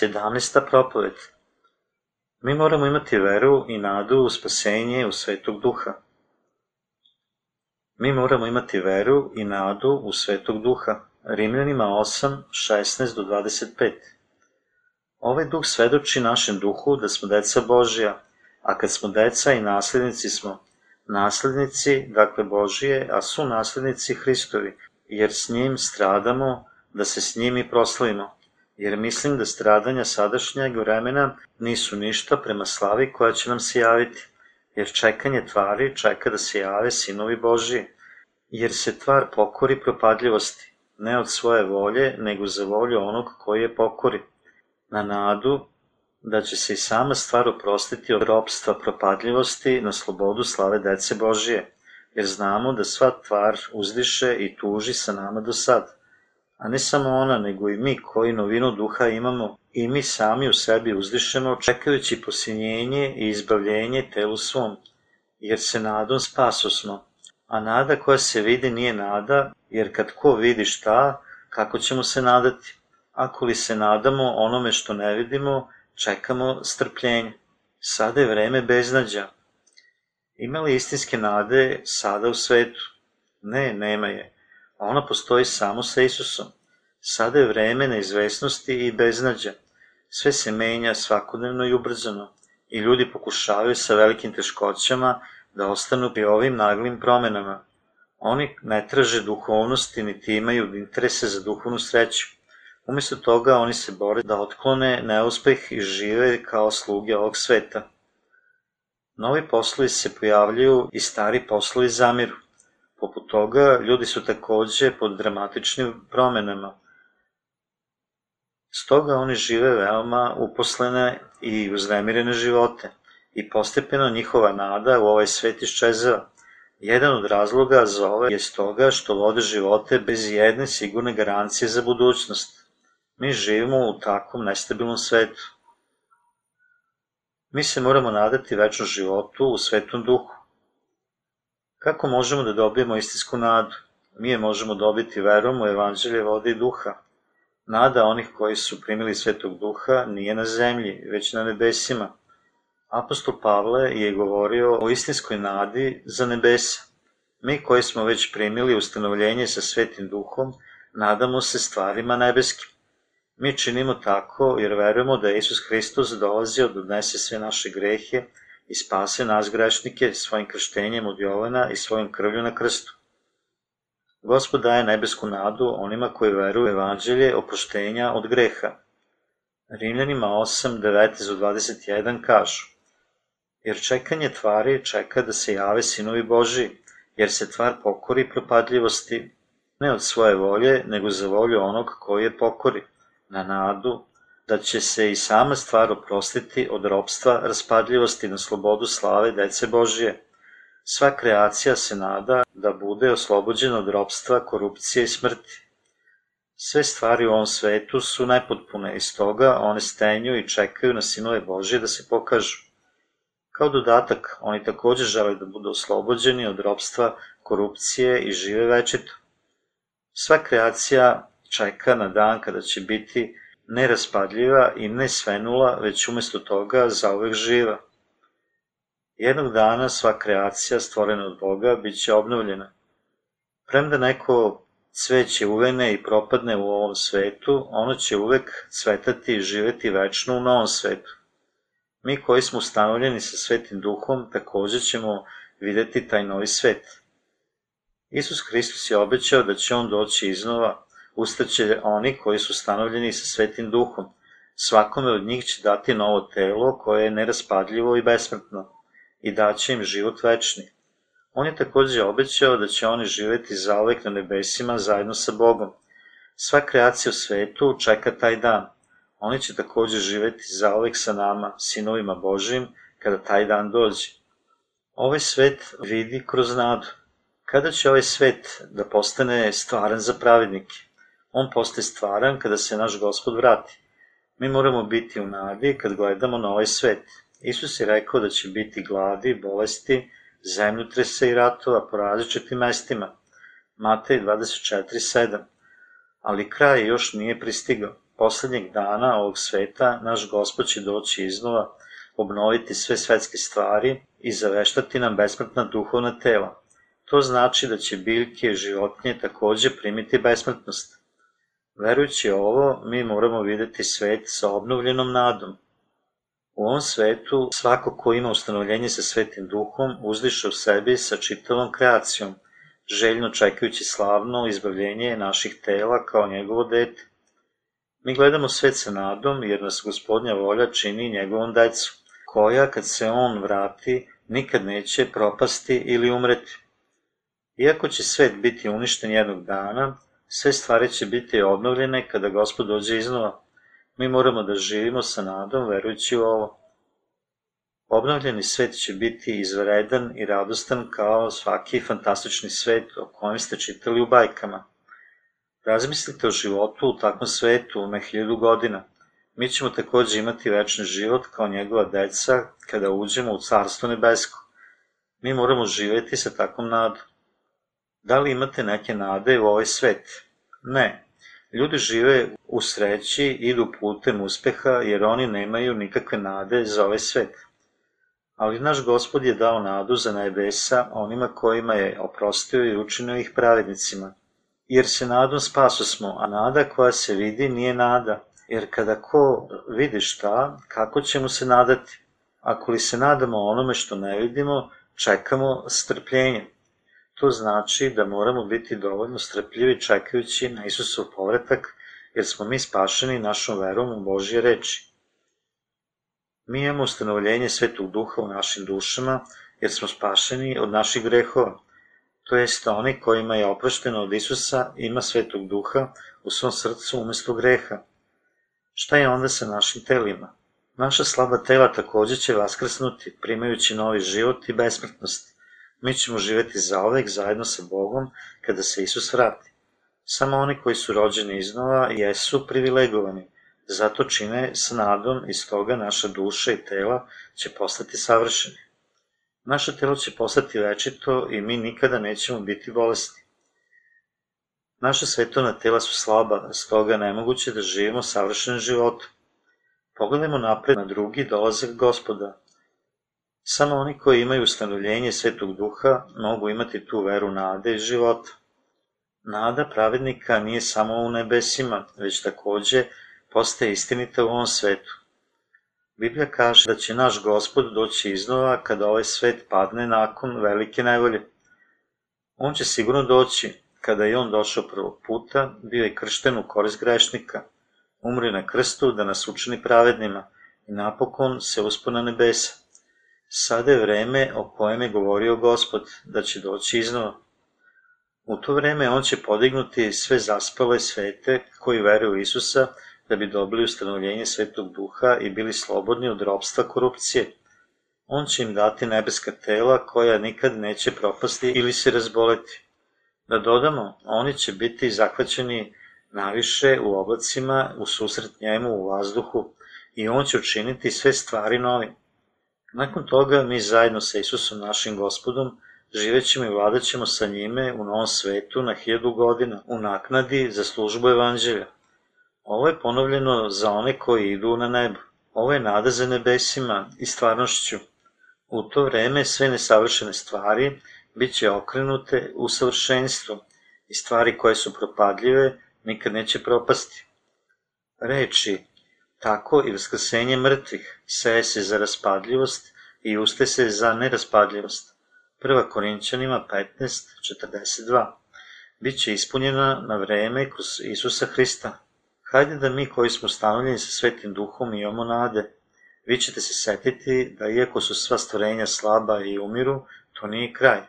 17. propoved Mi moramo imati veru i nadu u spasenje u Svetog Duha. Mi moramo imati veru i nadu u Svetog Duha. Rimljanima 8, 16 do 25. Ovaj duh svedoči našem duhu da smo deca Božija, a kad smo deca i naslednici smo, naslednici, dakle Božije, a su naslednici Hristovi, jer s njim stradamo, da se s njim i proslavimo jer mislim da stradanja sadašnjeg vremena nisu ništa prema slavi koja će nam se javiti, jer čekanje tvari čeka da se jave sinovi Božiji, jer se tvar pokori propadljivosti, ne od svoje volje, nego za volju onog koji je pokori, na nadu da će se i sama stvar oprostiti od ropstva propadljivosti na slobodu slave dece Božije, jer znamo da sva tvar uzdiše i tuži sa nama do sada a ne samo ona, nego i mi koji novinu duha imamo i mi sami u sebi uzdišemo, čekajući posinjenje i izbavljenje telu svom, jer se nadom spaso smo. A nada koja se vidi nije nada, jer kad ko vidi šta, kako ćemo se nadati? Ako li se nadamo onome što ne vidimo, čekamo strpljenje. Sada je vreme beznađa. Ima li istinske nade sada u svetu? Ne, nema je ona postoji samo sa Isusom. Sada je vreme neizvesnosti i beznađa. Sve se menja svakodnevno i ubrzano i ljudi pokušavaju sa velikim teškoćama da ostanu pri ovim naglim promenama. Oni ne traže duhovnosti niti imaju interese za duhovnu sreću. Umesto toga oni se bore da otklone neuspeh i žive kao sluge ovog sveta. Novi poslovi se pojavljuju i stari poslovi zamiru. Poput toga, ljudi su takođe pod dramatičnim promenama. Stoga oni žive veoma uposlene i uznemirene živote i postepeno njihova nada u ovaj svet iščezava. Jedan od razloga za ove je stoga što vode živote bez jedne sigurne garancije za budućnost. Mi živimo u takvom nestabilnom svetu. Mi se moramo nadati večnom životu u svetom duhu. Kako možemo da dobijemo istinsku nadu? Mi je možemo dobiti verom u evanđelje vode i duha. Nada onih koji su primili svetog duha nije na zemlji, već na nebesima. Apostol Pavle je govorio o istinskoj nadi za nebesa. Mi koji smo već primili ustanovljenje sa svetim duhom, nadamo se stvarima nebeskim. Mi činimo tako jer verujemo da Isus Hristos dolazio da odnese sve naše grehe i spase nas grešnike svojim krštenjem od Jovana i svojom krvlju na krstu. Gospod daje nebesku nadu onima koji veruju u evanđelje oproštenja od greha. Rimljanima 8, 19 21 kažu Jer čekanje tvari čeka da se jave sinovi Boži, jer se tvar pokori propadljivosti, ne od svoje volje, nego za volju onog koji je pokori, na nadu da će se i sama stvar oprostiti od ropstva raspadljivosti na slobodu slave dece Božije. Sva kreacija se nada da bude oslobođena od ropstva, korupcije i smrti. Sve stvari u ovom svetu su najpotpune i stoga one stenju i čekaju na sinove Božije da se pokažu. Kao dodatak, oni takođe žele da budu oslobođeni od ropstva, korupcije i žive večito. Sva kreacija čeka na dan kada će biti neraspadljiva i ne svenula, već umesto toga zauvek živa. Jednog dana sva kreacija stvorena od Boga bit će obnovljena. Premda neko cveće uvene i propadne u ovom svetu, ono će uvek cvetati i živeti večno u novom svetu. Mi koji smo ustanovljeni sa svetim duhom takođe ćemo videti taj novi svet. Isus Hristos je obećao da će on doći iznova ustaće oni koji su stanovljeni sa svetim duhom. Svakome od njih će dati novo telo koje je neraspadljivo i besmrtno i daće im život večni. On je takođe obećao da će oni živeti zaovek na nebesima zajedno sa Bogom. Sva kreacija u svetu čeka taj dan. Oni će takođe živeti zaovek sa nama, sinovima Božijim, kada taj dan dođe. Ovaj svet vidi kroz nadu. Kada će ovaj svet da postane stvaran za pravednike? On postaje stvaran kada se naš gospod vrati. Mi moramo biti u nadi kad gledamo na ovaj svet. Isus je rekao da će biti gladi, bolesti, zemljotrese i ratova po različitim mestima. Matej 24.7 Ali kraj još nije pristigao. poslednjeg dana ovog sveta naš gospod će doći iznova, obnoviti sve svetske stvari i zaveštati nam besmrtna duhovna tela. To znači da će biljke i životinje takođe primiti besmrtnost. Verujući ovo, mi moramo videti svet sa obnovljenom nadom. U ovom svetu svako ko ima ustanovljenje sa svetim duhom uzdiše u sebi sa čitavom kreacijom, željno čekajući slavno izbavljenje naših tela kao njegovo dete. Mi gledamo svet sa nadom jer nas gospodnja volja čini njegovom decu, koja kad se on vrati nikad neće propasti ili umreti. Iako će svet biti uništen jednog dana, sve stvari će biti obnovljene kada gospod dođe iznova. Mi moramo da živimo sa nadom verujući u ovo. Obnovljeni svet će biti izvredan i radostan kao svaki fantastični svet o kojem ste čitali u bajkama. Razmislite o životu u takvom svetu na hiljadu godina. Mi ćemo takođe imati večni život kao njegova deca kada uđemo u Carstvo nebesko. Mi moramo živeti sa takvom nadom. Da li imate neke nade u ovaj svet? Ne. Ljudi žive u sreći, idu putem uspeha jer oni nemaju nikakve nade za ovaj svet. Ali naš gospod je dao nadu za nebesa onima kojima je oprostio i učinio ih pravednicima. Jer se nadom spaso smo, a nada koja se vidi nije nada. Jer kada ko vidi šta, kako ćemo se nadati? Ako li se nadamo onome što ne vidimo, čekamo strpljenje. To znači da moramo biti dovoljno strpljivi čekajući na Isusov povratak, jer smo mi spašeni našom verom u Božje reči. Mi imamo ustanovljenje Svetog Duha u našim dušama, jer smo spašeni od naših grehova. To jest oni kojima je oprošteno od Isusa ima Svetog Duha u svom srcu umesto greha. Šta je onda sa našim telima? Naša slaba tela takođe će vaskrsnuti, primajući novi život i besmrtnost. Mi ćemo živeti zaovek zajedno sa Bogom kada se Isus vrati. Samo oni koji su rođeni iznova jesu privilegovani, zato čine s nadom i stoga naša duša i tela će postati savršeni. Naše telo će postati večito i mi nikada nećemo biti bolesti. Naša svetovna tela su slaba, stoga nemoguće da živimo savršen život. Pogledajmo napred na drugi dolazak gospoda, Samo oni koji imaju ustanovljenje Svetog Duha mogu imati tu veru nade i života. Nada pravednika nije samo u nebesima, već takođe postaje istinita u ovom svetu. Biblija kaže da će naš gospod doći iznova kada ovaj svet padne nakon velike nevolje. On će sigurno doći, kada je on došao prvog puta, bio je kršten u korist grešnika, umri na krstu da nas učini pravednima i napokon se uspo na nebesa. Sada je vreme o kojem je govorio gospod, da će doći iznova. U to vreme on će podignuti sve zaspale svete koji veruju u Isusa da bi dobili ustanovljenje svetog duha i bili slobodni od robstva korupcije. On će im dati nebeska tela koja nikad neće propasti ili se razboleti. Da dodamo, oni će biti zahvaćeni naviše u oblacima, u susret njemu, u vazduhu i on će učiniti sve stvari novim. Nakon toga mi zajedno sa Isusom našim gospodom živećemo i vladaćemo sa njime u novom svetu na hiljadu godina u naknadi za službu evanđelja. Ovo je ponovljeno za one koji idu na nebo. Ovo je nada za nebesima i stvarnošću. U to vreme sve nesavršene stvari bit će okrenute u savršenstvo i stvari koje su propadljive nikad neće propasti. Reči Tako i vaskrsenje mrtvih seje se za raspadljivost i uste se za neraspadljivost. Prva Korinćanima 15.42 Biće ispunjena na vreme kroz Isusa Hrista. Hajde da mi koji smo stanovljeni sa Svetim Duhom imamo nade. Vi ćete se setiti da iako su sva stvorenja slaba i umiru, to nije kraj.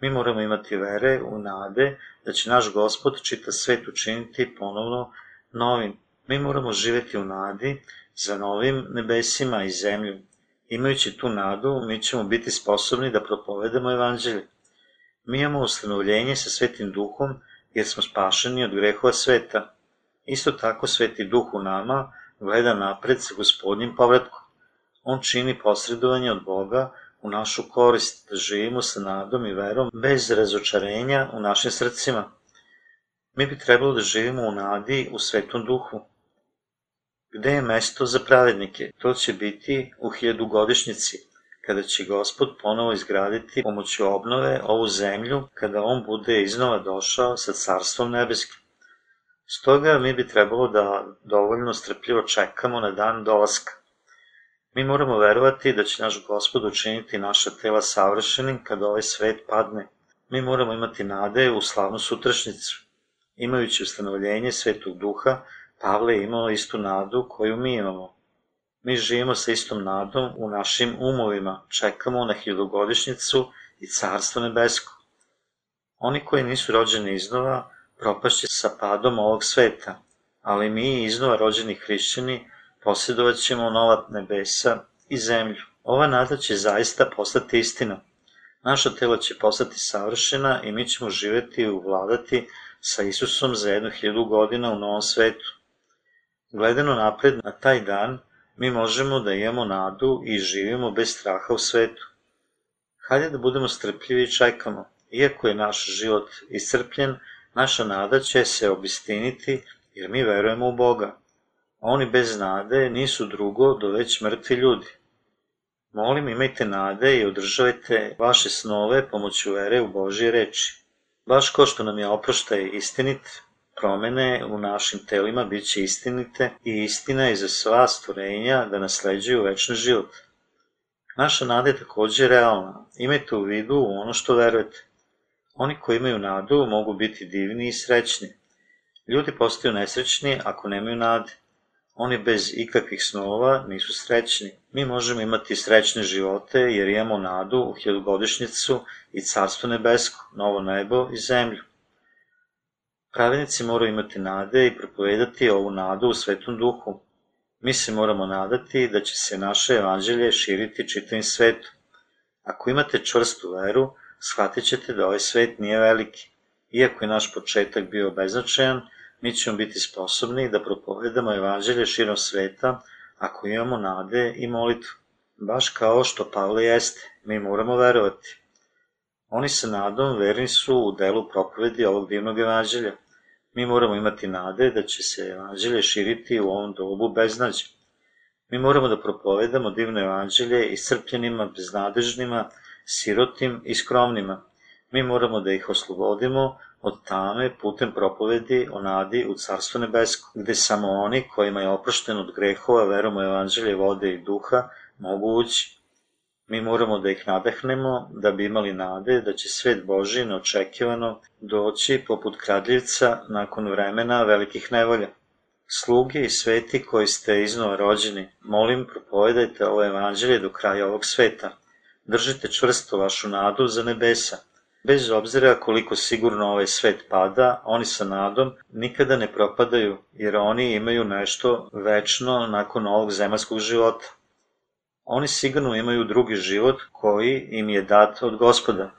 Mi moramo imati vere u nade da će naš Gospod čita svet učiniti ponovno novim Mi moramo živeti u nadi za novim nebesima i zemlju. Imajući tu nadu, mi ćemo biti sposobni da propovedamo evanđelje. Mi imamo ustanovljenje sa Svetim Duhom, jer smo spašeni od grehova sveta. Isto tako Sveti Duh u nama gleda napred sa gospodnjim povratkom. On čini posredovanje od Boga u našu korist, da živimo sa nadom i verom bez razočarenja u našim srcima. Mi bi trebalo da živimo u nadi u Svetom Duhu. Gde je mesto za pravednike? To će biti u hiljadugodišnjici, kada će gospod ponovo izgraditi pomoću obnove ovu zemlju, kada on bude iznova došao sa carstvom nebeskim. Stoga mi bi trebalo da dovoljno strpljivo čekamo na dan dolaska. Mi moramo verovati da će naš gospod učiniti naša tela savršenim kada ovaj svet padne. Mi moramo imati nade u slavnu sutrašnicu. Imajući ustanovljenje svetog duha, Pavle je imao istu nadu koju mi imamo. Mi živimo sa istom nadom u našim umovima, čekamo na hiljogodišnjicu i carstvo nebesko. Oni koji nisu rođeni iznova, propašće sa padom ovog sveta, ali mi iznova rođeni hrišćani posjedovat ćemo nova nebesa i zemlju. Ova nada će zaista postati istina. Naša tela će postati savršena i mi ćemo živeti i uvladati sa Isusom za jednu hiljadu godina u novom svetu. Gledano napred na taj dan, mi možemo da imamo nadu i živimo bez straha u svetu. Hajde da budemo strpljivi i čekamo. Iako je naš život iscrpljen, naša nada će se obistiniti jer mi verujemo u Boga. Oni bez nade nisu drugo do već mrtvi ljudi. Molim, imajte nade i održavajte vaše snove pomoću vere u Božje reči. Baš ko što nam je oproštaj istinit, promene u našim telima bit će istinite i istina je za sva stvorenja da nasleđuju večni život. Naša nada je takođe realna. Imajte u vidu ono što verujete. Oni koji imaju nadu mogu biti divni i srećni. Ljudi postaju nesrećni ako nemaju nade. Oni bez ikakvih snova nisu srećni. Mi možemo imati srećne živote jer imamo nadu u hiljogodišnjicu i carstvo nebesko, novo nebo i zemlju. Pravednici moraju imati nade i propovedati ovu nadu u svetom duhu. Mi se moramo nadati da će se naše evanđelje širiti čitavim svetom. Ako imate čvrstu veru, shvatit ćete da ovaj svet nije veliki. Iako je naš početak bio beznačajan, mi ćemo biti sposobni da propovedamo evanđelje širom sveta ako imamo nade i molitvu. Baš kao što Pavle jeste, mi moramo verovati. Oni sa nadom verni su u delu propovedi ovog divnog evanđelja. Mi moramo imati nade da će se evanđelje širiti u ovom dobu beznađa. Mi moramo da propovedamo divno evanđelje iscrpljenima, beznadežnima, sirotim i skromnima. Mi moramo da ih oslobodimo od tame putem propovedi o nadi u Carstvo nebesko, gde samo oni kojima je oprošteno od grehova verom u evanđelje vode i duha mogu ući. Mi moramo da ih nadahnemo da bi imali nade da će svet Boži neočekivano doći poput kradljivca nakon vremena velikih nevolja. Sluge i sveti koji ste iznova rođeni, molim propovedajte ovo evanđelje do kraja ovog sveta. Držite čvrsto vašu nadu za nebesa. Bez obzira koliko sigurno ovaj svet pada, oni sa nadom nikada ne propadaju, jer oni imaju nešto večno nakon ovog zemaljskog života. Oni sigurno imaju drugi život koji im je dat od gospoda.